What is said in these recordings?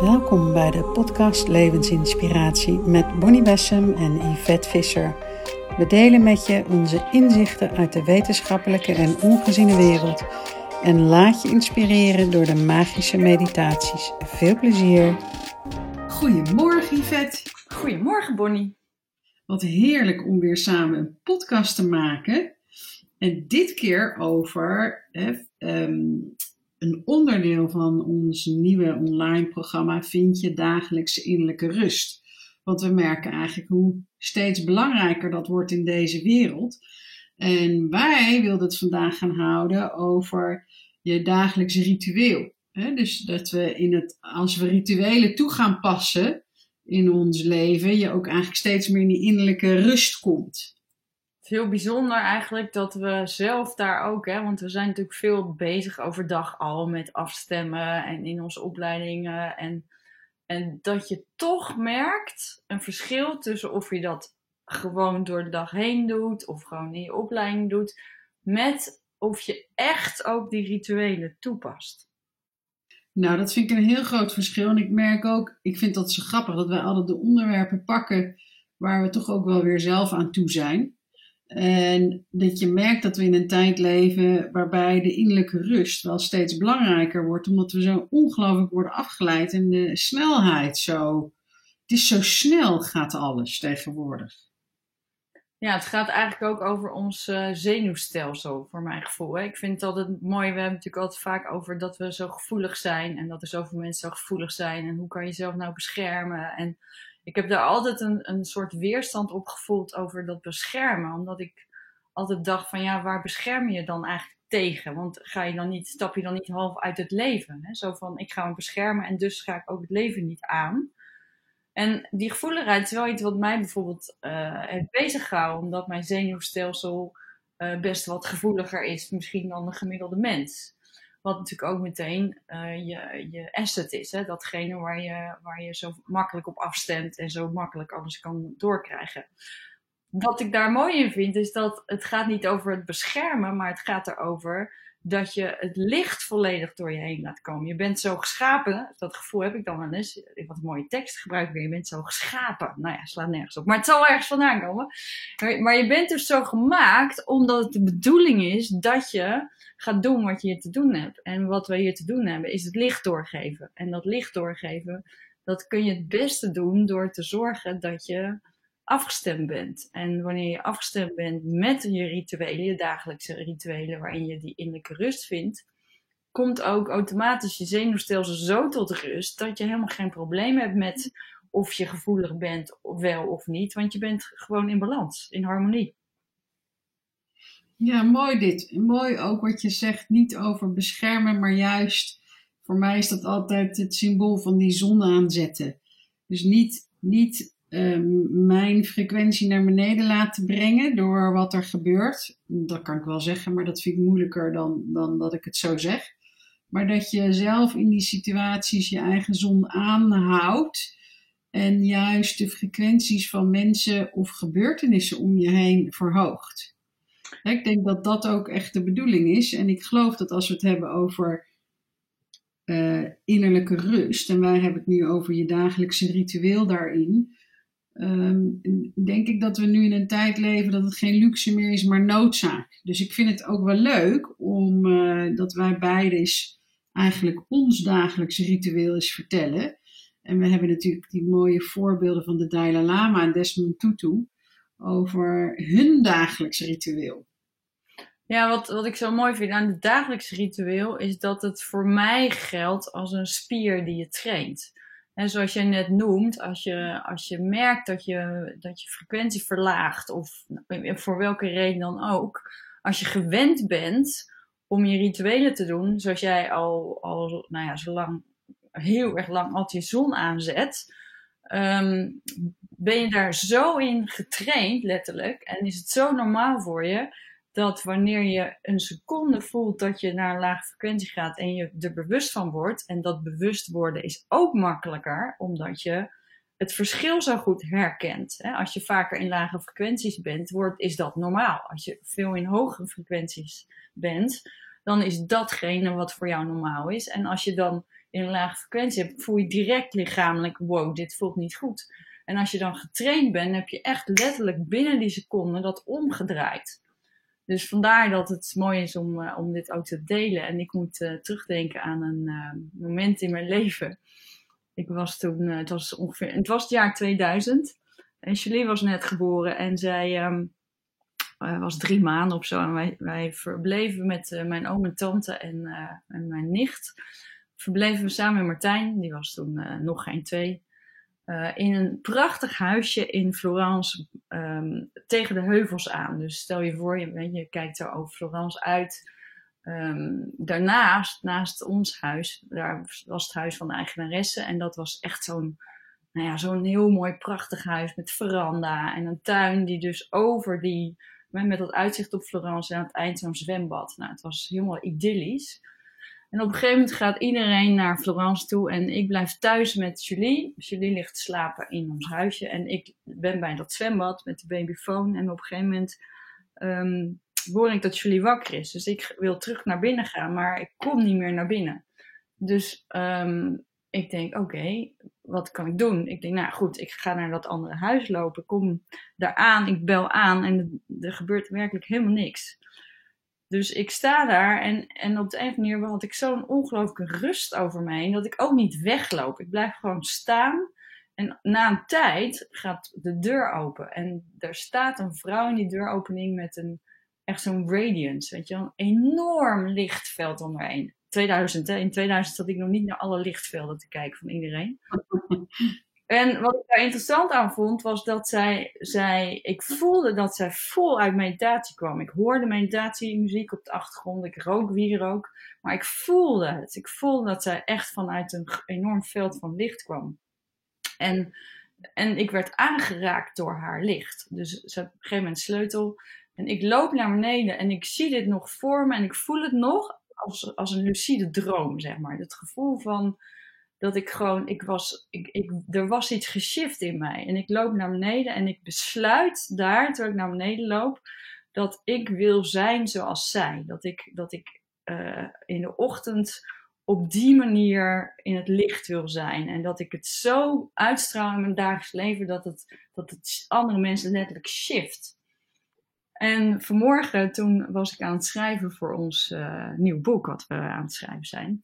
Welkom bij de podcast Levensinspiratie met Bonnie Bessem en Yvette Visser. We delen met je onze inzichten uit de wetenschappelijke en ongeziene wereld en laat je inspireren door de magische meditaties. Veel plezier! Goedemorgen Yvette. Goedemorgen Bonnie. Wat heerlijk om weer samen een podcast te maken. En dit keer over hè, ehm, een onderdeel van ons nieuwe online programma Vind je dagelijkse innerlijke rust. Want we merken eigenlijk hoe steeds belangrijker dat wordt in deze wereld. En wij wilden het vandaag gaan houden over je dagelijks ritueel. dus dat we in het, als we rituelen toe gaan passen in ons leven, je ook eigenlijk steeds meer in die innerlijke rust komt heel bijzonder eigenlijk dat we zelf daar ook, hè, want we zijn natuurlijk veel bezig overdag al met afstemmen en in onze opleidingen. En, en dat je toch merkt een verschil tussen of je dat gewoon door de dag heen doet of gewoon in je opleiding doet, met of je echt ook die rituelen toepast. Nou, dat vind ik een heel groot verschil. En ik merk ook, ik vind dat zo grappig dat wij altijd de onderwerpen pakken waar we toch ook wel weer zelf aan toe zijn. En dat je merkt dat we in een tijd leven waarbij de innerlijke rust wel steeds belangrijker wordt, omdat we zo ongelooflijk worden afgeleid en de snelheid zo. Het is zo snel gaat alles tegenwoordig. Ja, het gaat eigenlijk ook over ons uh, zenuwstelsel, voor mijn gevoel. Hè. Ik vind het altijd mooi, we hebben natuurlijk altijd vaak over dat we zo gevoelig zijn en dat er zoveel mensen zo gevoelig zijn en hoe kan je jezelf nou beschermen. En ik heb daar altijd een, een soort weerstand op gevoeld over dat beschermen. Omdat ik altijd dacht van ja, waar bescherm je dan eigenlijk tegen? Want ga je dan niet, stap je dan niet half uit het leven? Hè? Zo van ik ga me beschermen en dus ga ik ook het leven niet aan. En die gevoeligheid is wel iets wat mij bijvoorbeeld uh, heeft bezig gehouden, omdat mijn zenuwstelsel uh, best wat gevoeliger is misschien dan de gemiddelde mens. Wat natuurlijk ook meteen uh, je, je asset is. Hè? Datgene waar je, waar je zo makkelijk op afstemt en zo makkelijk alles kan doorkrijgen. Wat ik daar mooi in vind, is dat het gaat niet over het beschermen, maar het gaat erover dat je het licht volledig door je heen laat komen. Je bent zo geschapen, dat gevoel heb ik dan wel eens. Wat mooie tekst gebruik weer. Je bent zo geschapen. Nou ja, slaat nergens op. Maar het zal ergens vandaan komen. Maar je bent dus zo gemaakt omdat het de bedoeling is dat je gaat doen wat je hier te doen hebt. En wat we hier te doen hebben, is het licht doorgeven. En dat licht doorgeven, dat kun je het beste doen door te zorgen dat je afgestemd bent. En wanneer je afgestemd bent met je rituelen, je dagelijkse rituelen, waarin je die innerlijke rust vindt, komt ook automatisch je zenuwstelsel zo tot rust dat je helemaal geen probleem hebt met of je gevoelig bent, wel of niet, want je bent gewoon in balans, in harmonie. Ja, mooi dit. Mooi ook wat je zegt, niet over beschermen, maar juist, voor mij is dat altijd het symbool van die zon aanzetten. Dus niet, niet um, mijn frequentie naar beneden laten brengen door wat er gebeurt. Dat kan ik wel zeggen, maar dat vind ik moeilijker dan, dan dat ik het zo zeg. Maar dat je zelf in die situaties je eigen zon aanhoudt. En juist de frequenties van mensen of gebeurtenissen om je heen verhoogt. Ik denk dat dat ook echt de bedoeling is. En ik geloof dat als we het hebben over uh, innerlijke rust, en wij hebben het nu over je dagelijkse ritueel daarin, um, denk ik dat we nu in een tijd leven dat het geen luxe meer is, maar noodzaak. Dus ik vind het ook wel leuk om uh, dat wij beide eens eigenlijk ons dagelijkse ritueel eens vertellen. En we hebben natuurlijk die mooie voorbeelden van de Dalai Lama en Desmond Tutu over hun dagelijks ritueel. Ja, wat, wat ik zo mooi vind aan het dagelijks ritueel is dat het voor mij geldt als een spier die je traint. En zoals jij net noemt, als je, als je merkt dat je, dat je frequentie verlaagt, of voor welke reden dan ook, als je gewend bent om je rituelen te doen, zoals jij al, al nou ja, zo lang, heel erg lang altijd je zon aanzet, um, ben je daar zo in getraind, letterlijk, en is het zo normaal voor je, dat wanneer je een seconde voelt dat je naar een lage frequentie gaat en je er bewust van wordt, en dat bewust worden is ook makkelijker, omdat je het verschil zo goed herkent. Als je vaker in lage frequenties bent, wordt, is dat normaal. Als je veel in hogere frequenties bent, dan is datgene wat voor jou normaal is. En als je dan in een lage frequentie hebt, voel je direct lichamelijk, wow, dit voelt niet goed. En als je dan getraind bent, heb je echt letterlijk binnen die seconde dat omgedraaid. Dus vandaar dat het mooi is om, uh, om dit ook te delen. En ik moet uh, terugdenken aan een uh, moment in mijn leven. Ik was toen, het was ongeveer, het was jaar 2000. En Julie was net geboren en zij um, was drie maanden of zo. En wij, wij verbleven met mijn oom en tante en, en mijn nicht. Verbleven we samen met Martijn, die was toen nog geen twee. Uh, in een prachtig huisje in Florence um, tegen de heuvels aan. Dus stel je voor, je, je kijkt er over Florence uit. Um, daarnaast, naast ons huis, daar was het huis van de eigenaresse. En dat was echt zo'n nou ja, zo'n heel mooi prachtig huis met veranda en een tuin die dus over die, met dat uitzicht op Florence en aan het eind zo'n zwembad. Nou, het was helemaal idyllisch. En op een gegeven moment gaat iedereen naar Florence toe en ik blijf thuis met Julie. Julie ligt slapen in ons huisje en ik ben bij dat zwembad met de babyfoon. En op een gegeven moment um, hoor ik dat Julie wakker is. Dus ik wil terug naar binnen gaan, maar ik kom niet meer naar binnen. Dus um, ik denk, oké, wat kan ik doen? Ik denk, nou goed, ik ga naar dat andere huis lopen. Kom daar aan, ik bel aan en er gebeurt werkelijk helemaal niks. Dus ik sta daar en, en op de een of andere manier had ik zo'n ongelooflijke rust over mij. Dat ik ook niet wegloop. Ik blijf gewoon staan. En na een tijd gaat de deur open. En er staat een vrouw in die deuropening met een echt zo'n radiance. Weet je, een enorm lichtveld om me heen. 2000, hè? in 2000 zat ik nog niet naar alle lichtvelden te kijken van iedereen. En wat ik daar interessant aan vond, was dat zij, zij, ik voelde dat zij vol uit meditatie kwam. Ik hoorde meditatiemuziek op de achtergrond, ik rook wierook, maar ik voelde het. Ik voelde dat zij echt vanuit een enorm veld van licht kwam. En, en ik werd aangeraakt door haar licht. Dus ze op een gegeven moment sleutel. En ik loop naar beneden en ik zie dit nog voor me en ik voel het nog als, als een lucide droom, zeg maar. Het gevoel van dat ik gewoon, ik was, ik, ik, er was iets geshift in mij. En ik loop naar beneden en ik besluit daar, terwijl ik naar beneden loop, dat ik wil zijn zoals zij. Dat ik, dat ik uh, in de ochtend op die manier in het licht wil zijn. En dat ik het zo uitstraal in mijn dagelijks leven dat het, dat het andere mensen letterlijk shift. En vanmorgen, toen was ik aan het schrijven voor ons uh, nieuw boek, wat we aan het schrijven zijn.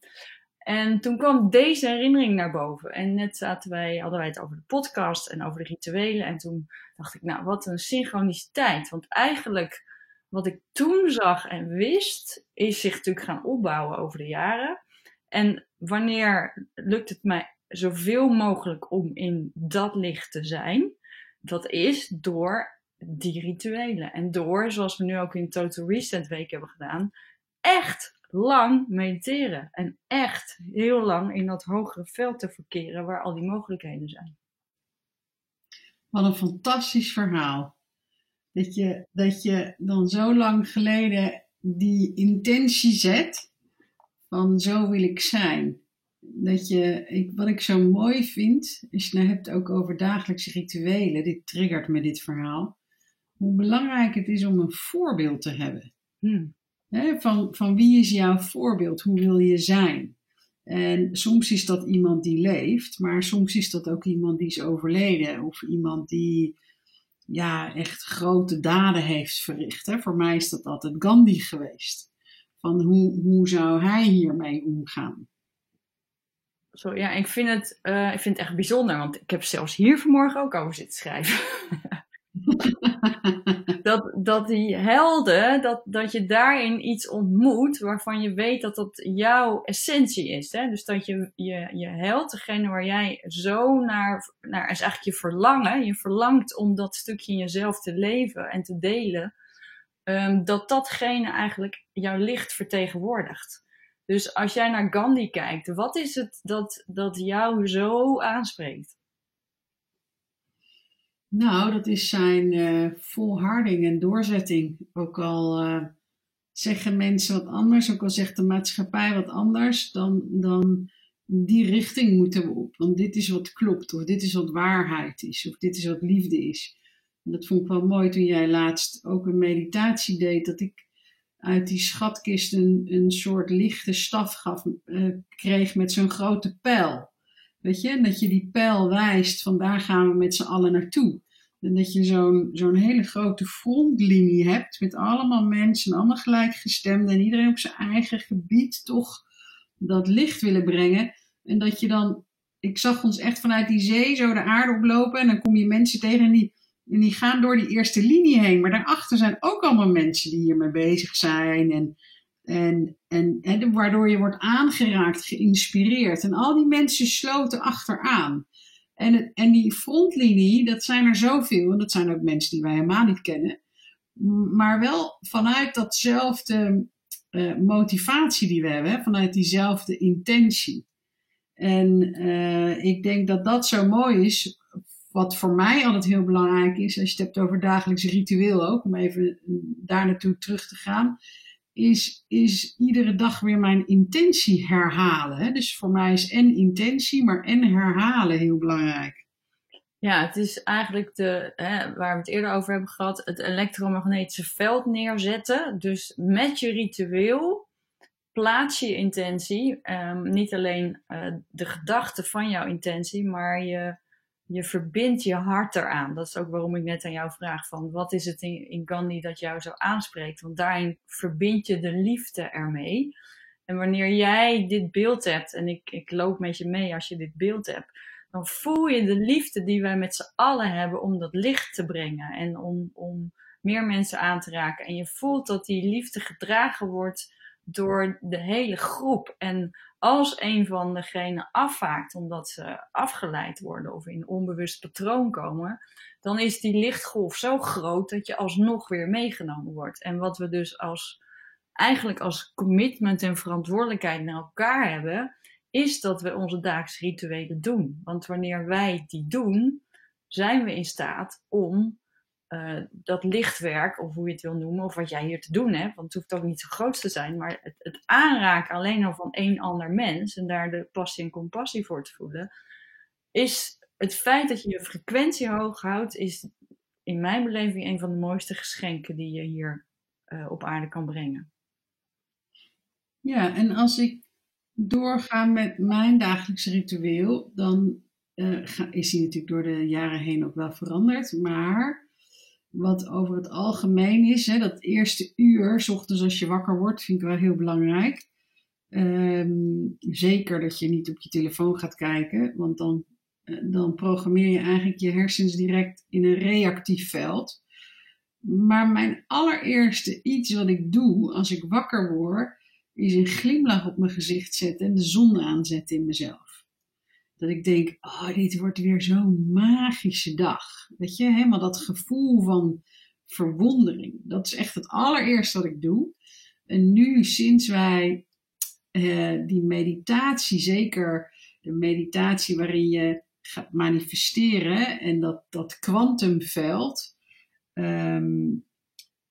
En toen kwam deze herinnering naar boven. En net zaten wij, hadden wij het over de podcast en over de rituelen. En toen dacht ik, nou, wat een synchroniciteit. Want eigenlijk, wat ik toen zag en wist, is zich natuurlijk gaan opbouwen over de jaren. En wanneer lukt het mij zoveel mogelijk om in dat licht te zijn? Dat is door die rituelen. En door, zoals we nu ook in Total Reset Week hebben gedaan, echt lang mediteren. En echt heel lang in dat hogere veld te verkeren waar al die mogelijkheden zijn. Wat een fantastisch verhaal. Dat je, dat je dan zo lang geleden die intentie zet van zo wil ik zijn. Dat je, ik, wat ik zo mooi vind, als je het nou hebt ook over dagelijkse rituelen, dit triggert me dit verhaal, hoe belangrijk het is om een voorbeeld te hebben. Hmm van, van wie is jouw voorbeeld? Hoe wil je zijn? En soms is dat iemand die leeft, maar soms is dat ook iemand die is overleden. Of iemand die ja, echt grote daden heeft verricht. Voor mij is dat altijd Gandhi geweest. Van hoe, hoe zou hij hiermee omgaan? Zo, ja, ik vind, het, uh, ik vind het echt bijzonder, want ik heb zelfs hier vanmorgen ook over zitten schrijven. dat, dat die helden, dat, dat je daarin iets ontmoet waarvan je weet dat dat jouw essentie is. Hè? Dus dat je, je, je held, degene waar jij zo naar, naar is eigenlijk je verlangen, je verlangt om dat stukje in jezelf te leven en te delen, um, dat datgene eigenlijk jouw licht vertegenwoordigt. Dus als jij naar Gandhi kijkt, wat is het dat, dat jou zo aanspreekt? Nou, dat is zijn uh, volharding en doorzetting. Ook al uh, zeggen mensen wat anders, ook al zegt de maatschappij wat anders, dan, dan die richting moeten we op. Want dit is wat klopt, of dit is wat waarheid is, of dit is wat liefde is. En dat vond ik wel mooi toen jij laatst ook een meditatie deed, dat ik uit die schatkist een, een soort lichte staf gaf, uh, kreeg met zo'n grote pijl. Weet je, dat je die pijl wijst van daar gaan we met z'n allen naartoe. En dat je zo'n zo'n hele grote frontlinie hebt met allemaal mensen, allemaal gelijkgestemden en iedereen op zijn eigen gebied toch dat licht willen brengen. En dat je dan, ik zag ons echt vanuit die zee zo de aarde oplopen en dan kom je mensen tegen en die, en die gaan door die eerste linie heen. Maar daarachter zijn ook allemaal mensen die hiermee bezig zijn en, en, en, en waardoor je wordt aangeraakt, geïnspireerd. En al die mensen sloten achteraan. En, en die frontlinie, dat zijn er zoveel. En dat zijn ook mensen die wij helemaal niet kennen. Maar wel vanuit datzelfde uh, motivatie die we hebben. Vanuit diezelfde intentie. En uh, ik denk dat dat zo mooi is. Wat voor mij altijd heel belangrijk is, als je het hebt over dagelijks ritueel ook, om even daar naartoe terug te gaan is, is iedere dag weer mijn intentie herhalen. Dus voor mij is en intentie, maar en herhalen heel belangrijk. Ja, het is eigenlijk de, hè, waar we het eerder over hebben gehad, het elektromagnetische veld neerzetten. Dus met je ritueel plaats je intentie. Um, niet alleen uh, de gedachte van jouw intentie, maar je je verbindt je hart eraan. Dat is ook waarom ik net aan jou vraag van wat is het in, Gandhi dat jou zo aanspreekt? Want daarin verbind je de liefde ermee. En wanneer jij dit beeld hebt, en ik, ik loop met je mee als je dit beeld hebt, dan voel je de liefde die wij met z'n allen hebben om dat licht te brengen en om, om meer mensen aan te raken. En je voelt dat die liefde gedragen wordt door de hele groep. En als een van degenen afhaakt omdat ze afgeleid worden of in onbewust patroon komen, dan is die lichtgolf zo groot dat je alsnog weer meegenomen wordt. En wat we dus als, eigenlijk als commitment en verantwoordelijkheid naar elkaar hebben, is dat we onze dagelijkse rituelen doen. Want wanneer wij die doen, zijn we in staat om uh, dat lichtwerk, of hoe je het wil noemen, of wat jij hier te doen hebt, want het hoeft ook niet zo groot te zijn, maar het, het aanraken alleen al van één ander mens en daar de passie en compassie voor te voelen, is het feit dat je je frequentie hoog houdt, is in mijn beleving een van de mooiste geschenken die je hier uh, op aarde kan brengen. Ja, en als ik doorga met mijn dagelijkse ritueel, dan uh, is die natuurlijk door de jaren heen ook wel veranderd, maar wat over het algemeen is. Hè, dat eerste uur, s ochtends als je wakker wordt, vind ik wel heel belangrijk. Um, zeker dat je niet op je telefoon gaat kijken, want dan, uh, dan programmeer je eigenlijk je hersens direct in een reactief veld. Maar mijn allereerste iets wat ik doe als ik wakker word, is een glimlach op mijn gezicht zetten en de zon aanzetten in mezelf. Dat ik denk, oh, dit wordt weer zo'n magische dag. Weet je, helemaal dat gevoel van verwondering. Dat is echt het allereerste wat ik doe. En nu, sinds wij uh, die meditatie, zeker de meditatie waarin je gaat manifesteren en dat, dat kwantumveld, um,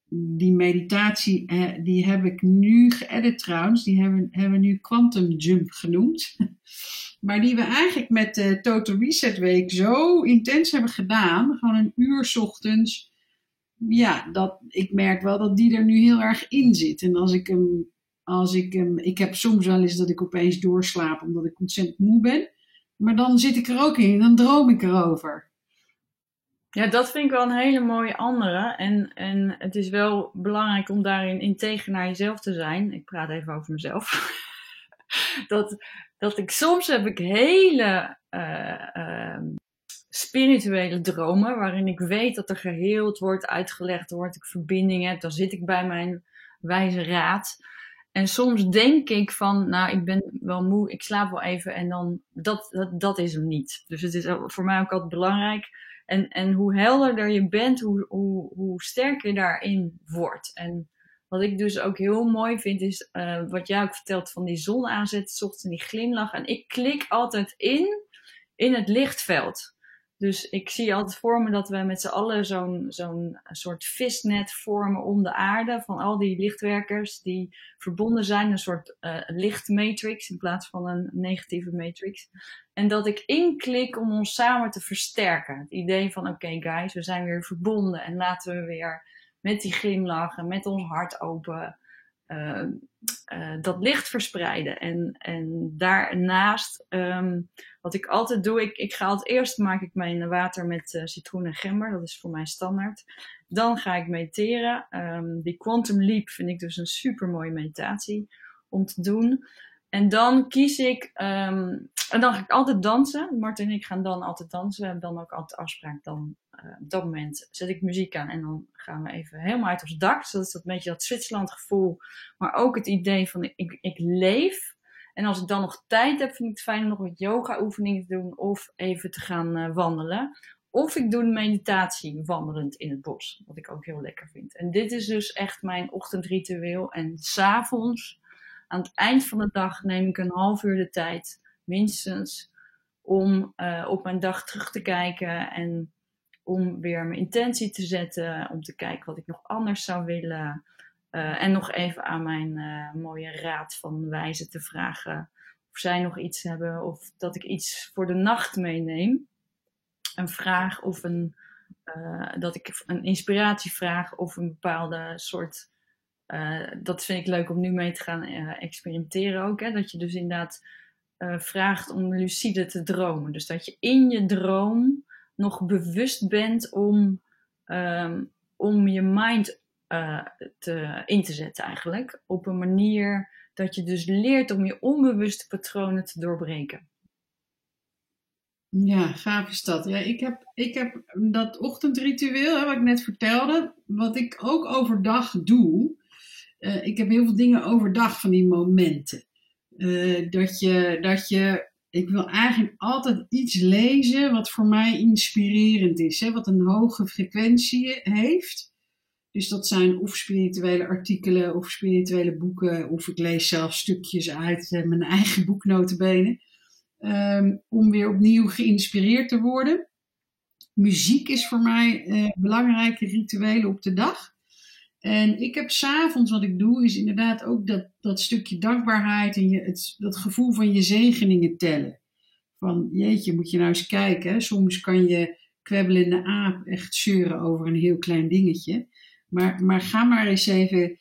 die meditatie, die heb ik nu geëdit trouwens, die hebben, hebben we nu Quantum Jump genoemd. Maar die we eigenlijk met de Total Reset Week zo intens hebben gedaan. Gewoon een uur ochtends. Ja, dat, ik merk wel dat die er nu heel erg in zit. En als ik hem, als ik hem, ik heb soms wel eens dat ik opeens doorslaap omdat ik ontzettend moe ben. Maar dan zit ik er ook in dan droom ik erover. Ja, dat vind ik wel een hele mooie andere. En, en het is wel belangrijk om daarin integer naar jezelf te zijn. Ik praat even over mezelf. dat dat ik soms heb ik hele uh, uh, spirituele dromen waarin ik weet dat er geheeld wordt, uitgelegd wordt, ik verbinding heb, dan zit ik bij mijn wijze raad. En soms denk ik van, nou, ik ben wel moe, ik slaap wel even en dan, dat, dat, dat is hem niet. Dus het is voor mij ook altijd belangrijk. En, en hoe helderder je bent, hoe, hoe, sterker je daarin wordt. En wat ik dus ook heel mooi vind, is uh, wat jij ook vertelt van die zon aanzetten, s ochtends en die glimlach. En ik klik altijd in, in het lichtveld. Dus ik zie altijd voor me dat we met z'n allen zo'n soort visnet vormen om de aarde. Van al die lichtwerkers die verbonden zijn. Een soort uh, lichtmatrix in plaats van een negatieve matrix. En dat ik inklik om ons samen te versterken. Het idee van oké guys, we zijn weer verbonden en laten we weer met die glimlach en met ons hart open uh, dat licht verspreiden. En, en daarnaast, um, wat ik altijd doe, ik, ik ga als eerst maak ik mijn water met uh, citroen en gember. Dat is voor mij standaard. Dan ga ik mediteren. Um, die Quantum Leap vind ik dus een super mooie meditatie om te doen. En dan kies ik, um, en dan ga ik altijd dansen. Martin en ik gaan dan altijd dansen. We hebben dan ook altijd afspraak. Dan uh, op dat moment zet ik muziek aan en dan gaan we even helemaal uit ons dak. Dus dat is dat beetje dat Zwitserland gevoel. Maar ook het idee van ik, ik leef. En als ik dan nog tijd heb, vind ik het fijn om nog wat yoga oefeningen te doen. Of even te gaan uh, wandelen. Of ik doe een meditatie wandelend in het bos. Wat ik ook heel lekker vind. En dit is dus echt mijn ochtendritueel. En s'avonds, aan het eind van de dag, neem ik een half uur de tijd. Minstens. Om uh, op mijn dag terug te kijken. En om weer mijn intentie te zetten. Om te kijken wat ik nog anders zou willen. Uh, en nog even aan mijn uh, mooie raad van wijzen te vragen. Of zij nog iets hebben. Of dat ik iets voor de nacht meeneem een vraag of een, uh, dat ik een inspiratie vraag of een bepaalde soort. Uh, dat vind ik leuk om nu mee te gaan uh, experimenteren ook. Hè? Dat je dus inderdaad vraagt om lucide te dromen. Dus dat je in je droom nog bewust bent om, um, om je mind te, in te zetten eigenlijk. Op een manier dat je dus leert om je onbewuste patronen te doorbreken. Ja, gaaf is dat. Ja, ik, heb, ik heb dat ochtendritueel, hè, wat ik net vertelde, wat ik ook overdag doe. Uh, ik heb heel veel dingen overdag van die momenten. Uh, dat, je, dat je, ik wil eigenlijk altijd iets lezen wat voor mij inspirerend is, hè, wat een hoge frequentie heeft. Dus dat zijn of spirituele artikelen of spirituele boeken, of ik lees zelf stukjes uit uh, mijn eigen boeknotenbenen. Um, om weer opnieuw geïnspireerd te worden. Muziek is voor mij uh, belangrijke rituelen op de dag. En ik heb s'avonds, wat ik doe, is inderdaad ook dat, dat stukje dankbaarheid en je, het, dat gevoel van je zegeningen tellen. Van jeetje, moet je nou eens kijken. Soms kan je kwebbelende aap echt zeuren over een heel klein dingetje. Maar, maar ga maar eens even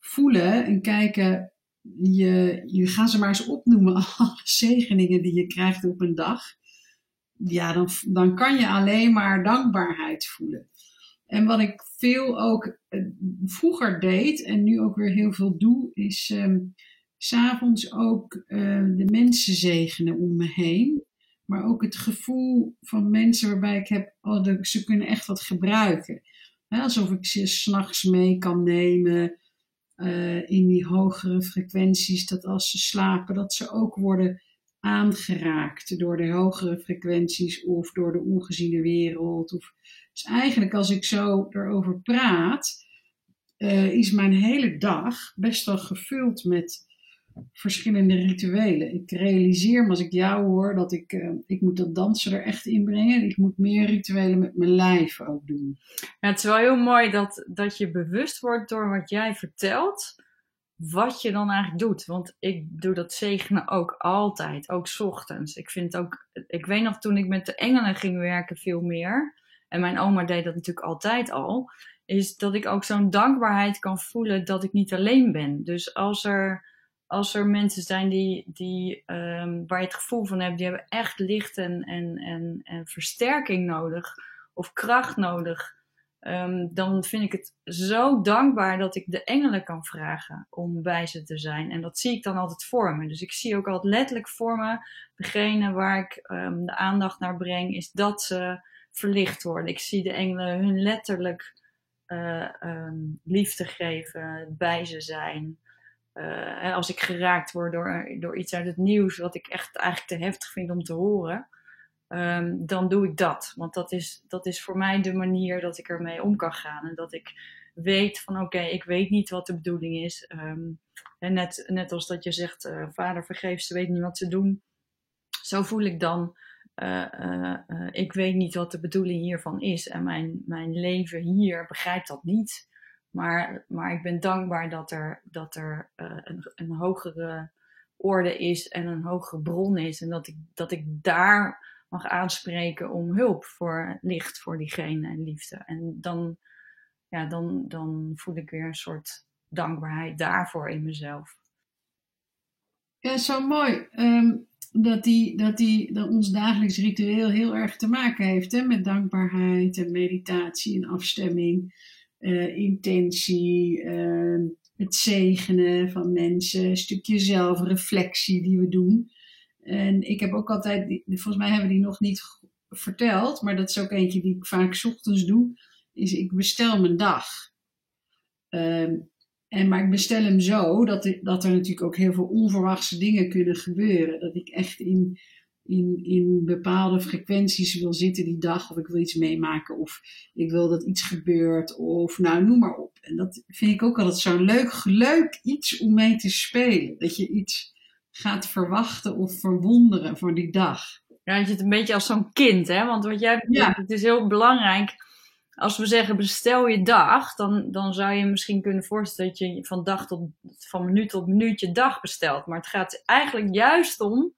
voelen en kijken je, je gaat ze maar eens opnoemen, alle zegeningen die je krijgt op een dag. Ja, dan, dan kan je alleen maar dankbaarheid voelen. En wat ik veel ook eh, vroeger deed en nu ook weer heel veel doe, is um, s'avonds ook uh, de mensen zegenen om me heen. Maar ook het gevoel van mensen waarbij ik heb, oh, ze kunnen echt wat gebruiken. alsof ik ze s'nachts mee kan nemen uh, in die hogere frequenties, dat als ze slapen, dat ze ook worden aangeraakt door de hogere frequenties of door de ongeziene wereld. Of, dus eigenlijk als ik zo erover praat, uh, is mijn hele dag best wel gevuld met verschillende rituelen. Ik realiseer me als ik jou hoor dat ik, uh, ik moet dat dansen er echt in brengen. Ik moet meer rituelen met mijn lijf ook doen. Het is wel heel mooi dat, dat je bewust wordt door wat jij vertelt, wat je dan eigenlijk doet. Want ik doe dat zegenen ook altijd, ook ochtends. Ik vind ook, ik weet nog toen ik met de engelen ging werken veel meer, en mijn oma deed dat natuurlijk altijd al, is dat ik ook zo'n dankbaarheid kan voelen dat ik niet alleen ben. Dus als er als er mensen zijn die, die, um, waar je het gevoel van hebt, die hebben echt licht en, en, en, en versterking nodig of kracht nodig, um, dan vind ik het zo dankbaar dat ik de engelen kan vragen om bij ze te zijn. En dat zie ik dan altijd voor me. Dus ik zie ook altijd letterlijk voor me, degene waar ik um, de aandacht naar breng, is dat ze verlicht worden. Ik zie de engelen hun letterlijk uh, liefde geven, bij ze zijn. Uh, als ik geraakt word door, door iets uit het nieuws, wat ik echt eigenlijk te heftig vind om te horen, um, dan doe ik dat. Want dat is, dat is voor mij de manier dat ik ermee om kan gaan. En dat ik weet van oké, ik weet niet wat de bedoeling is. Um, en net, net als dat je zegt, uh, vader vergeef, ze weet niet wat ze doen. Zo voel ik dan, uh, ik weet niet wat de bedoeling hiervan is. En mijn, mijn leven hier begrijpt dat niet. Maar, maar ik ben dankbaar dat er, dat er een, een hogere orde is en een hogere bron is. En dat ik, dat ik daar mag aanspreken om hulp voor licht voor diegene en liefde. En dan, ja, dan, dan voel ik weer een soort dankbaarheid daarvoor in mezelf. Ja, zo mooi. Ehm, dat, die, dat, die, dat ons dagelijks ritueel heel erg te maken heeft hè, met dankbaarheid en meditatie en afstemming, uh, intentie, uh, het zegenen van mensen, een stukje zelfreflectie die we doen. En ik heb ook altijd, volgens mij hebben die nog niet verteld, maar dat is ook eentje die ik vaak ochtends doe, is ik bestel mijn dag. Um, en, maar ik bestel hem zo dat er, dat er natuurlijk ook heel veel onverwachte dingen kunnen gebeuren. Dat ik echt in, in, in bepaalde frequenties wil zitten die dag, of ik wil iets meemaken, of ik wil dat iets gebeurt, of nou noem maar op. En dat vind ik ook altijd zo'n leuk, leuk iets om mee te spelen. Dat je iets gaat verwachten of verwonderen voor die dag. Ja, je het een beetje als zo'n kind, hè? Want wat jij ja. het is heel belangrijk als we zeggen bestel je dag, dan, dan zou je misschien kunnen voorstellen dat je van dag tot van minuut tot minuut je dag bestelt. Maar het gaat eigenlijk juist om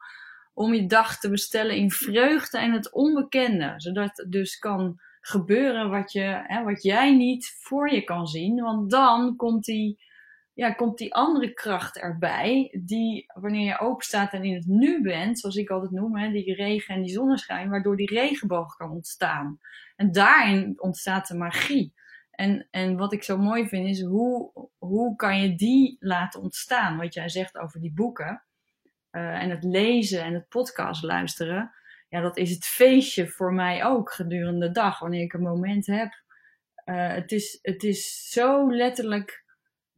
om je dag te bestellen in vreugde en het onbekende. Zodat het dus kan gebeuren wat, je, hè, wat jij niet voor je kan zien. Want dan komt die, ja, komt die andere kracht erbij, die wanneer je open staat en in het nu bent, zoals ik altijd noem, hè, die regen en die zonneschijn, waardoor die regenboog kan ontstaan. En daarin ontstaat de magie. En, en wat ik zo mooi vind is hoe, hoe kan je die laten ontstaan? Wat jij zegt over die boeken uh, en het lezen en het podcast luisteren. Ja, dat is het feestje voor mij ook gedurende de dag, wanneer ik een moment heb. Uh, het, is, het is zo letterlijk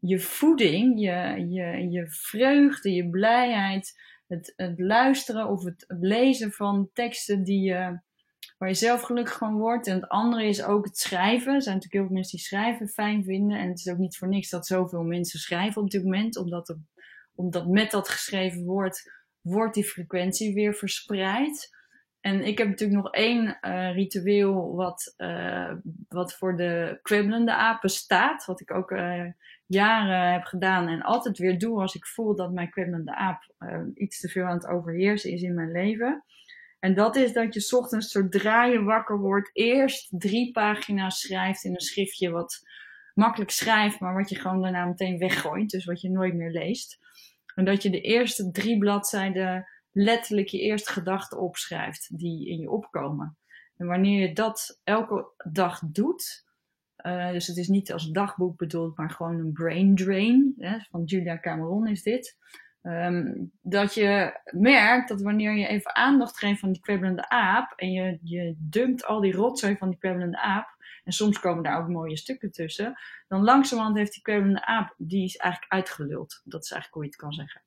je voeding, je, je, je vreugde, je blijheid, het, het luisteren of het, lezen van teksten die je waar je zelf gelukkig van wordt. En het andere is ook het schrijven. Er zijn natuurlijk heel veel mensen die schrijven fijn vinden. En het is ook niet voor niks dat zoveel mensen schrijven op dit moment. Omdat, omdat met dat geschreven woord wordt die frequentie weer verspreid. En ik heb natuurlijk nog één uh, ritueel wat, uh, wat voor de kwibbelende apen staat. Wat ik ook uh, jaren heb gedaan en altijd weer doe als ik voel dat mijn kwibbelende aap iets te veel aan het overheersen is in mijn leven. En dat is dat je ochtends, zodra je wakker wordt, eerst drie pagina's schrijft in een schriftje wat makkelijk schrijft, maar wat je gewoon daarna meteen weggooit. Dus wat je nooit meer leest. En dat je de eerste drie bladzijden letterlijk je eerste gedachten opschrijft die in je opkomen. En wanneer je dat elke dag doet, uh, dus het is niet als dagboek bedoeld, maar gewoon een brain drain, hè, van Julia Cameron is dit. Um, dat je merkt dat wanneer je even aandacht geeft van die kwebbelende aap en je, je dumpt al die rotzooi van die kwebbelende aap, en soms komen daar ook mooie stukken tussen, dan langzamerhand heeft die kwebbelende aap, die is eigenlijk uitgeluld. Dat is eigenlijk hoe je het kan zeggen.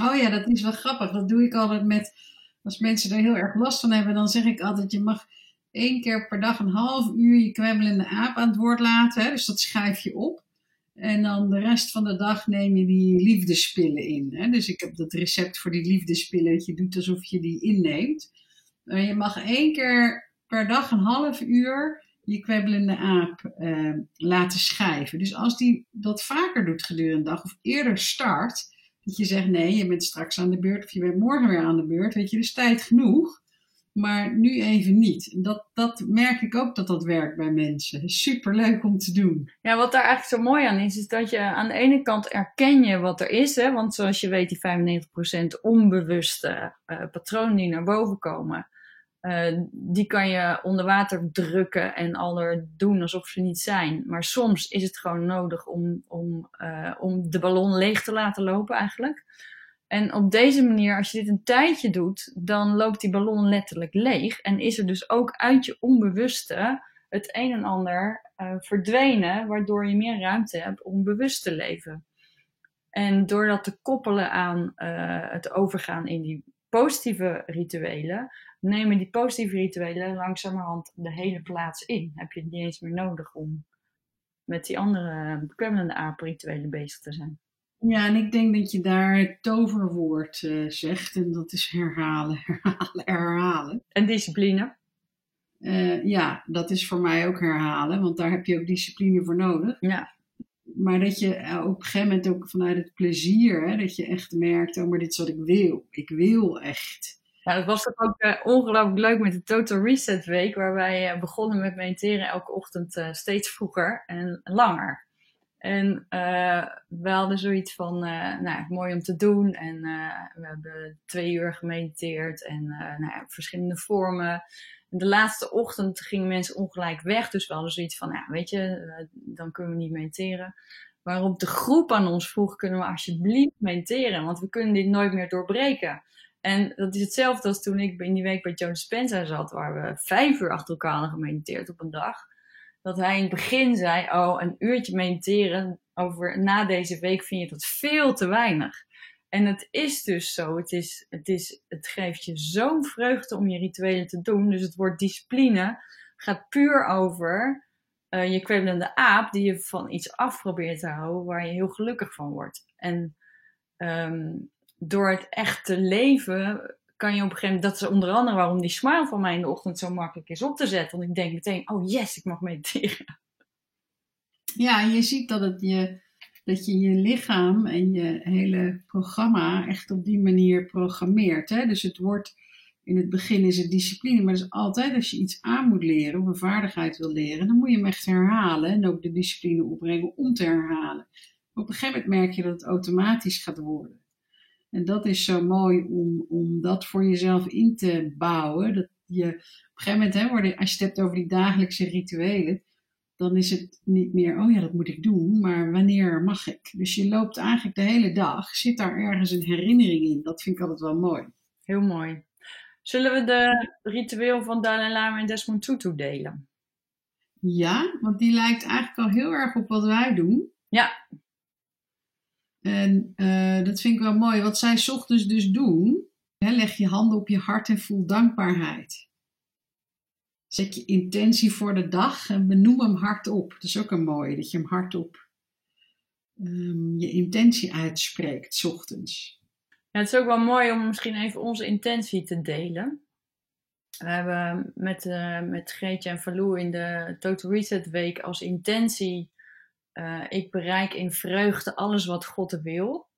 Oh ja, dat is wel grappig. Dat doe ik altijd met, als mensen er heel erg last van hebben, dan zeg ik altijd, je mag één keer per dag een half uur je kwebbelende aap aan het woord laten. Hè? Dus dat schrijf je op. En dan de rest van de dag neem je die liefdespillen in. Hè? Dus ik heb dat recept voor die liefdespillen. Dat je doet alsof je die inneemt. Maar je mag één keer per dag een half uur je kwebbelende aap eh, laten schrijven. Dus als die dat vaker doet gedurende de dag of eerder start. Dat je zegt nee, je bent straks aan de beurt of je bent morgen weer aan de beurt. Weet je, dus tijd genoeg maar nu even niet. Dat, dat merk ik ook dat dat werkt bij mensen. Super leuk om te doen. Ja, wat daar eigenlijk zo mooi aan is, is dat je aan de ene kant erken je wat er is. Hè? Want zoals je weet, die 95% onbewuste uh, patronen die naar boven komen. Uh, die kan je onder water drukken en al er doen alsof ze niet zijn. Maar soms is het gewoon nodig om, om, uh, om de ballon leeg te laten lopen eigenlijk. En op deze manier, als je dit een tijdje doet, dan loopt die ballon letterlijk leeg. En is er dus ook uit je onbewuste het een en ander uh, verdwenen, waardoor je meer ruimte hebt om bewust te leven. En door dat te koppelen aan het overgaan in die positieve rituelen, nemen die positieve rituelen langzamerhand de hele plaats in. Heb je het niet eens meer nodig om met die andere beklemmelende aaprituelen bezig te zijn. Ja, en ik denk dat je daar het toverwoord uh, zegt. En dat is herhalen, herhalen, herhalen. En discipline? Uh, ja, dat is voor mij ook herhalen. Want daar heb je ook discipline voor nodig. Ja. Maar dat je uh, op een gegeven moment ook vanuit het plezier, hè, dat je echt merkt, oh, maar dit is wat ik wil. Ik wil echt. Ja, dat was ook ongelooflijk leuk met de Total Reset Week, waar wij begonnen met mediteren elke ochtend steeds vroeger en langer. En we hadden zoiets van, nou, mooi om te doen. En we hebben twee uur gemediteerd en nou verschillende vormen. De laatste ochtend gingen mensen ongelijk weg. Dus we hadden zoiets van, ja, weet je, dan kunnen we niet mediteren. Waarop de groep aan ons vroeg, kunnen we alsjeblieft mediteren? Want we kunnen dit nooit meer doorbreken. En dat is hetzelfde als toen ik in die week bij Joe Spencer zat, waar we vijf uur achter elkaar hadden gemediteerd op een dag. Dat hij in het begin zei, oh, een uurtje mediteren over na deze week vind je dat veel te weinig. En het is dus zo, het, is, het, is, het geeft je zo'n vreugde om je rituelen te doen. Dus het woord discipline gaat puur over uh, je kwellende aap die je van iets af probeert te houden waar je heel gelukkig van wordt. En um, door het echt te leven, kan je op een gegeven moment, dat is onder andere waarom die smile van mij in de ochtend zo makkelijk is op te zetten. Want ik denk meteen, oh yes, ik mag mediteren. Ja, je ziet dat, het je, dat je je lichaam en je hele programma echt op die manier programmeert. Hè? Dus het wordt, in het begin is het discipline, maar dat is altijd als je iets aan moet leren of een vaardigheid wil leren, dan moet je hem echt herhalen en ook de discipline opbrengen om te herhalen. Op een gegeven moment merk je dat het automatisch gaat worden. En dat is zo mooi om, om dat voor jezelf in te bouwen. Dat je op een gegeven moment, hè, als je het hebt over die dagelijkse rituelen, dan is het niet meer, oh ja, dat moet ik doen, maar wanneer mag ik? Dus je loopt eigenlijk de hele dag, zit daar ergens een herinnering in. Dat vind ik altijd wel mooi. Heel mooi. Zullen we de ritueel van Dalai Lama en Desmond Tutu delen? Ja, want die lijkt eigenlijk al heel erg op wat wij doen. Ja, en uh, dat vind ik wel mooi. Wat zij ochtends dus doen, hè, leg je handen op je hart en voel dankbaarheid. Zet je intentie voor de dag en benoem hem hardop. Dat is ook een mooie, dat je hem hardop um, je intentie uitspreekt, s ochtends. Het is ook wel mooi om misschien even onze intentie te delen. We hebben met, uh, met Greetje en Valou in de Total Reset Week als intentie uh, ik bereik in vreugde alles wat God wil.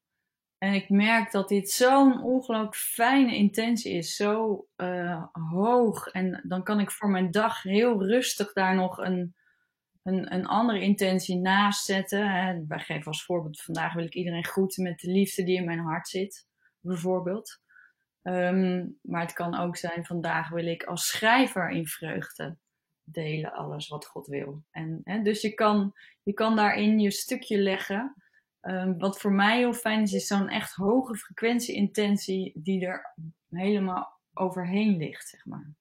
En ik merk dat dit zo'n ongelooflijk fijne intentie is, zo uh, hoog. En dan kan ik voor mijn dag heel rustig daar nog een, een, een andere intentie naast zetten. Wij geven als voorbeeld, vandaag wil ik iedereen groeten met de liefde die in mijn hart zit, bijvoorbeeld. Um, maar het kan ook zijn, vandaag wil ik als schrijver in vreugde delen alles wat God wil. En, hè, dus je kan, je kan daarin je stukje leggen. Um, wat voor mij heel fijn is, is zo'n echt hoge frequentie-intentie die er helemaal overheen ligt, zeg maar.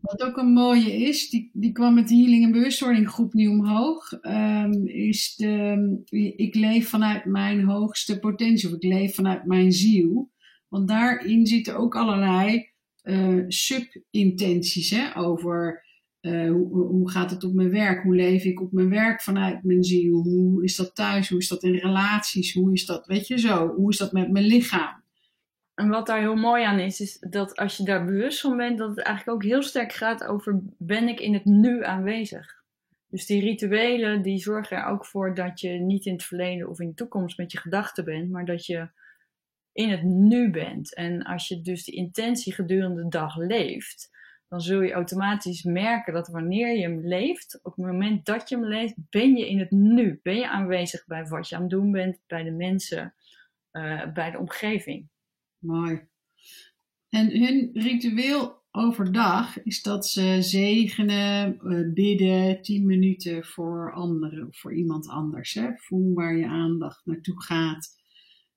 Wat ook een mooie is, die, die kwam met de Healing en Bewustwording groep nu omhoog, um, is de, ik leef vanuit mijn hoogste potentie, of ik leef vanuit mijn ziel. Want daarin zitten ook allerlei uh, sub-intenties over uh, hoe, hoe, gaat het op mijn werk? Hoe leef ik op mijn werk vanuit mijn ziel? Hoe is dat thuis? Hoe is dat in relaties? Hoe is dat, weet je zo? Hoe is dat met mijn lichaam? En wat daar heel mooi aan is, is dat als je daar bewust van bent, dat het eigenlijk ook heel sterk gaat over: ben ik in het nu aanwezig? Dus die rituelen die zorgen er ook voor dat je niet in het verleden of in de toekomst met je gedachten bent, maar dat je in het nu bent. En als je dus die intentie gedurende de dag leeft, dan zul je automatisch merken dat wanneer je hem leeft, op het moment dat je hem leeft, ben je in het nu. Ben je aanwezig bij wat je aan het doen bent, bij de mensen, uh, bij de omgeving. Mooi. En hun ritueel overdag is dat ze zegenen, uh, bidden, 10 minuten voor anderen voor iemand anders. Hè? Voel waar je aandacht naartoe gaat.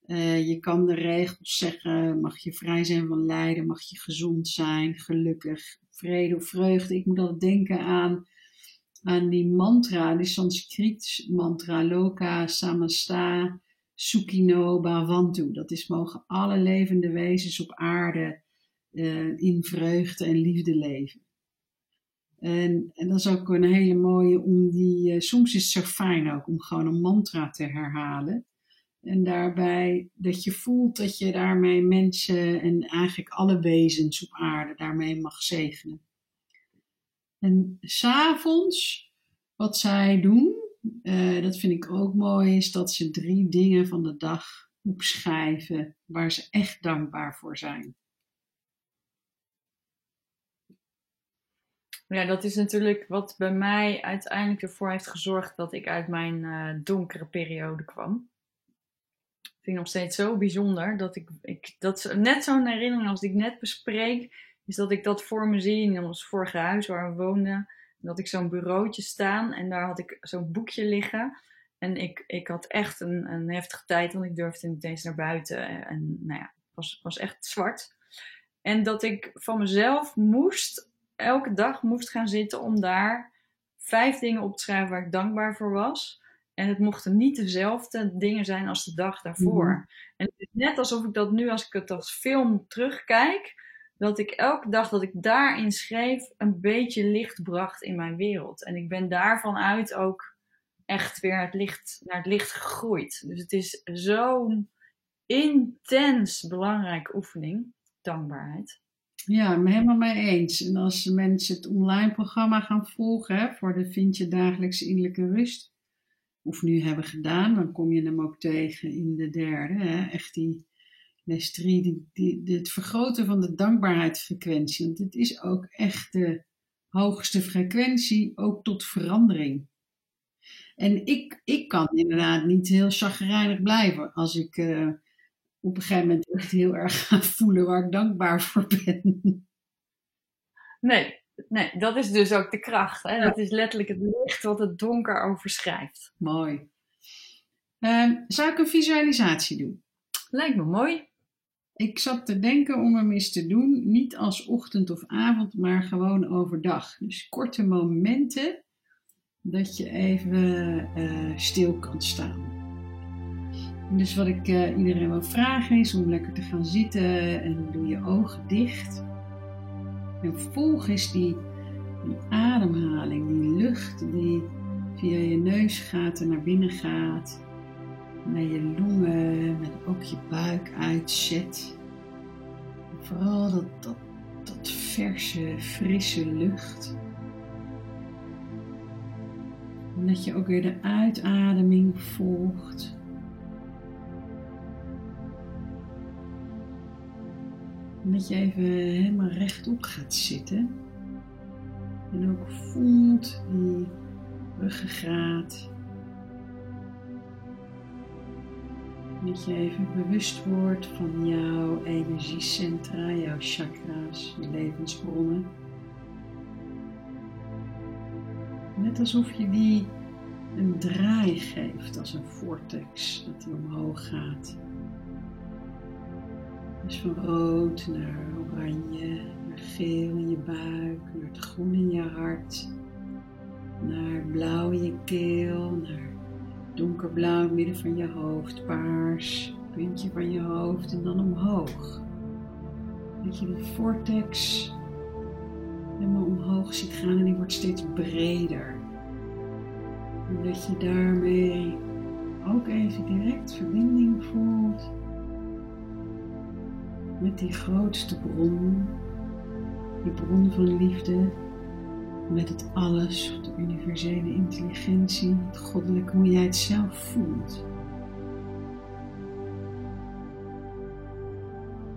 Uh, je kan de regels zeggen, mag je vrij zijn van lijden, mag je gezond zijn, gelukkig, vrede of vreugde. Ik moet altijd denken aan, aan die mantra, die Sanskriet mantra, Loka Samasta Sukhino Bhavantu. Dat is mogen alle levende wezens op aarde uh, in vreugde en liefde leven. En, en, dat is ook een hele mooie om die, uh, soms is het zo fijn ook om gewoon een mantra te herhalen. En daarbij dat je voelt dat je daarmee mensen en eigenlijk alle wezens op aarde daarmee mag zegenen. En s'avonds, wat zij doen, uh, dat vind ik ook mooi, is dat ze drie dingen van de dag opschrijven waar ze echt dankbaar voor zijn. Ja, dat is natuurlijk wat bij mij uiteindelijk ervoor heeft gezorgd dat ik uit mijn uh, donkere periode kwam. Ik vind nog steeds zo bijzonder dat ik, ik dat net zo'n herinnering als die ik net bespreek, is dat ik dat voor me zie in ons vorige huis waar we woonden. Dat ik zo'n bureautje staan en daar had ik zo'n boekje liggen. En ik, ik had echt een, een heftige tijd, want ik durfde niet eens naar buiten. En nou ja, het was, was echt zwart. En dat ik van mezelf moest elke dag moest gaan zitten om daar vijf dingen op te schrijven waar ik dankbaar voor was. En het mochten niet dezelfde dingen zijn als de dag daarvoor. Mhm. En het is net alsof ik dat nu, als ik het als film terugkijk, dat ik elke dag dat ik daarin schreef, een beetje licht bracht in mijn wereld. En ik ben daarvan uit ook echt weer het licht, naar het licht gegroeid. Dus het is zo'n intens belangrijke oefening, dankbaarheid. Ja, helemaal mee eens. En als mensen het online programma gaan volgen hè, voor de Vind je dagelijks innerlijke rust, of nu hebben gedaan, dan kom je hem ook tegen in de derde. Hè, echt die les drie, die, die, het vergroten van de dankbaarheidsfrequentie. Want het is ook echt de hoogste frequentie, ook tot verandering. En ik, ik kan inderdaad niet heel chagrijnig blijven als ik. Uh, op een gegeven moment echt heel erg gaan voelen waar ik dankbaar voor ben. Nee, nee dat is dus ook de kracht. Hè? Dat is letterlijk het licht wat het donker overschrijft. Mooi. Uh, zou ik een visualisatie doen? Lijkt me mooi. Ik zat te denken om hem eens te doen, niet als ochtend of avond, maar gewoon overdag. Dus korte momenten dat je even uh, stil kan staan. Dus wat ik uh, iedereen wil vragen is om lekker te gaan zitten en doe je ogen dicht. En volg eens die, ademhaling, die lucht die via je neus gaat en naar binnen gaat. Naar je longen, met ook je buik uitzet. Vooral dat, dat, dat verse, frisse lucht. En dat je ook weer de uitademing volgt. En dat je even helemaal rechtop gaat zitten. En ook voelt die ruggengraat. Dat je even bewust wordt van jouw energiecentra, jouw chakra's, je levensbronnen. Net alsof je die een draai geeft als een vortex, dat die omhoog gaat. Van rood naar oranje, naar geel in je buik, naar het groen in je hart, naar blauw in je keel, naar donkerblauw midden van je hoofd, paars, puntje van je hoofd en dan omhoog. Dat je die vortex helemaal omhoog ziet gaan en die wordt steeds breder. En dat je daarmee ook even direct verbinding voelt met die grootste bron, die bron van liefde, met het alles, de universele intelligentie, het goddelijke, hoe jij het zelf voelt.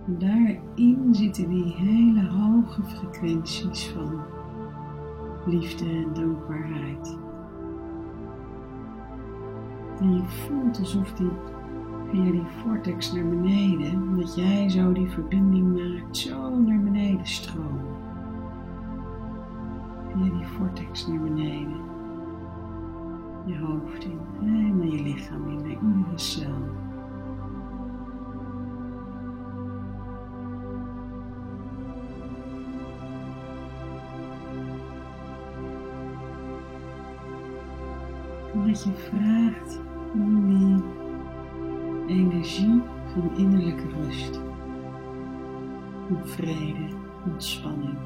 Daarin zitten die hele hoge frequenties van liefde en dankbaarheid. En je voelt alsof die via die vortex naar beneden, omdat jij zo die verbinding maakt, zo naar beneden stromen. Via die vortex naar beneden. Je hoofd in, helemaal je lichaam in, naar iedere cel. Omdat je vraagt om die energie van innerlijke rust, van vrede, ontspanning.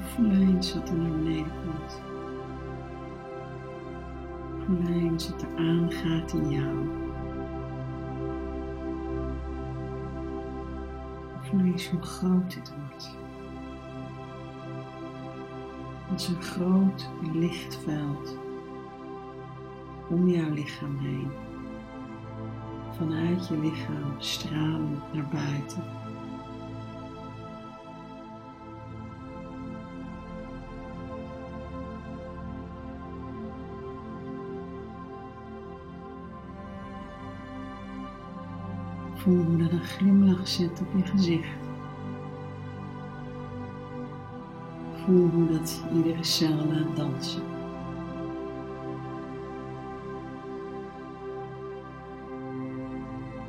Voel eens wat er naar beneden komt. Voel eens wat er aangaat in jou. Voel eens hoe groot het wordt. Als een groot lichtveld om jouw lichaam heen. Vanuit je lichaam stralen naar buiten. Voel hoe dat een glimlach zet op je gezicht. Voel hoe dat iedere cel laat dansen.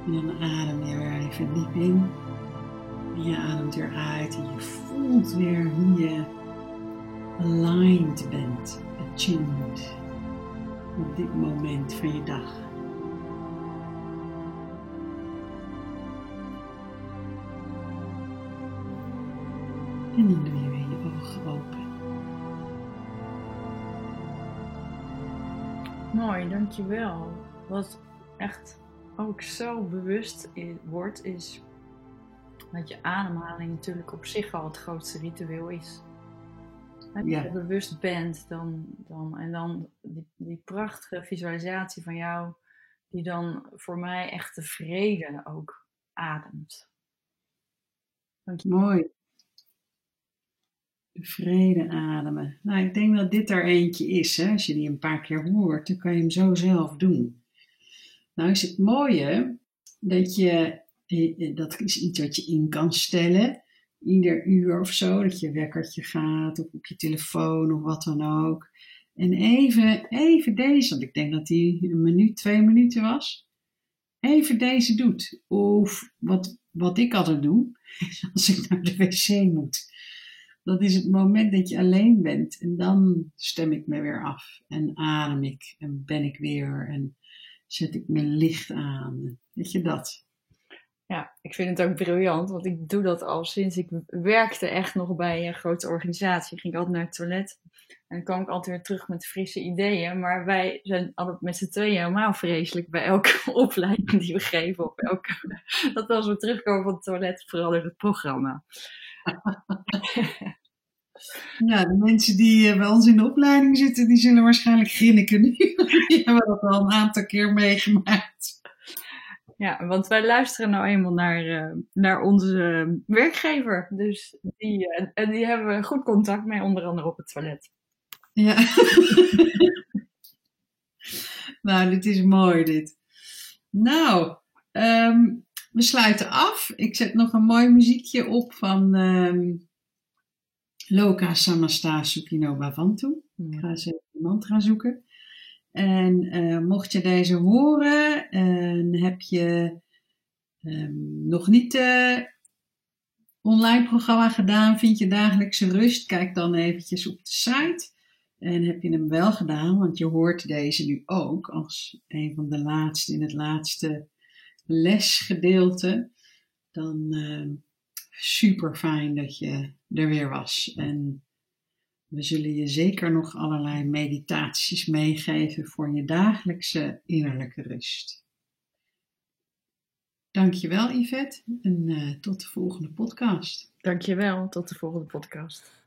En dan adem je weer even diep in. En je ademt weer uit en je voelt weer hoe je aligned bent, attuned op dit moment van je dag. En dan doe je weer je ogen open. Mooi, dankjewel. Wat echt ook zo bewust wordt, is dat je ademhaling natuurlijk op zich al het grootste ritueel is. Als je ja. bewust bent, dan, dan, en dan die, die, prachtige visualisatie van jou, die dan voor mij echt de vrede ook ademt. Mooi. De vrede ademen. Nou, ik denk dat dit er eentje is. Hè? Als je die een paar keer hoort, dan kan je hem zo zelf doen. Nou is het mooie dat je, eh, dat is iets wat je in kan stellen ieder uur of zo, dat je wekkertje gaat of op je telefoon of wat dan ook. En even, even deze, want ik denk dat die een minuut, twee minuten was. Even deze doet. Of wat, wat ik altijd doe, als ik naar de wc moet. Dat is het moment dat je alleen bent. En dan stem ik me weer af. En adem ik. En ben ik weer. En zet ik mijn licht aan. Weet je dat? Ja, ik vind het ook briljant, want ik doe dat al sinds ik werkte echt nog bij een grote organisatie. Ging ik altijd naar het toilet en dan kwam ik altijd weer terug met frisse ideeën. Maar wij zijn altijd met z'n tweeën helemaal vreselijk bij elke opleiding die we geven. Of elke, dat als we terugkomen van het toilet verandert het programma. Ja, de mensen die eh, bij ons in de opleiding zitten, die zullen waarschijnlijk grinniken nu. Die hebben dat al een aantal keer meegemaakt. Ja, want wij luisteren nou eenmaal naar, uh, naar onze werkgever. Dus die, uh, en die hebben we goed contact mee, onder andere op het toilet. Ja. nou, dit is mooi dit. Nou, um, we sluiten af. Ik zet nog een mooi muziekje op van um, Loka Samasta Sukino Bhavantu. Ik ga eens even een mantra zoeken. En uh, mocht je deze horen en heb je um, nog niet uh, online programma gedaan, vind je dagelijkse rust, kijk dan eventjes op de site. En heb je hem wel gedaan, want je hoort deze nu ook als een van de laatste in het laatste lesgedeelte, dan uh, super fijn dat je er weer was. En we zullen je zeker nog allerlei meditaties meegeven voor je dagelijkse innerlijke rust. Dankjewel Yvette en uh, tot de volgende podcast. Dankjewel, tot de volgende podcast.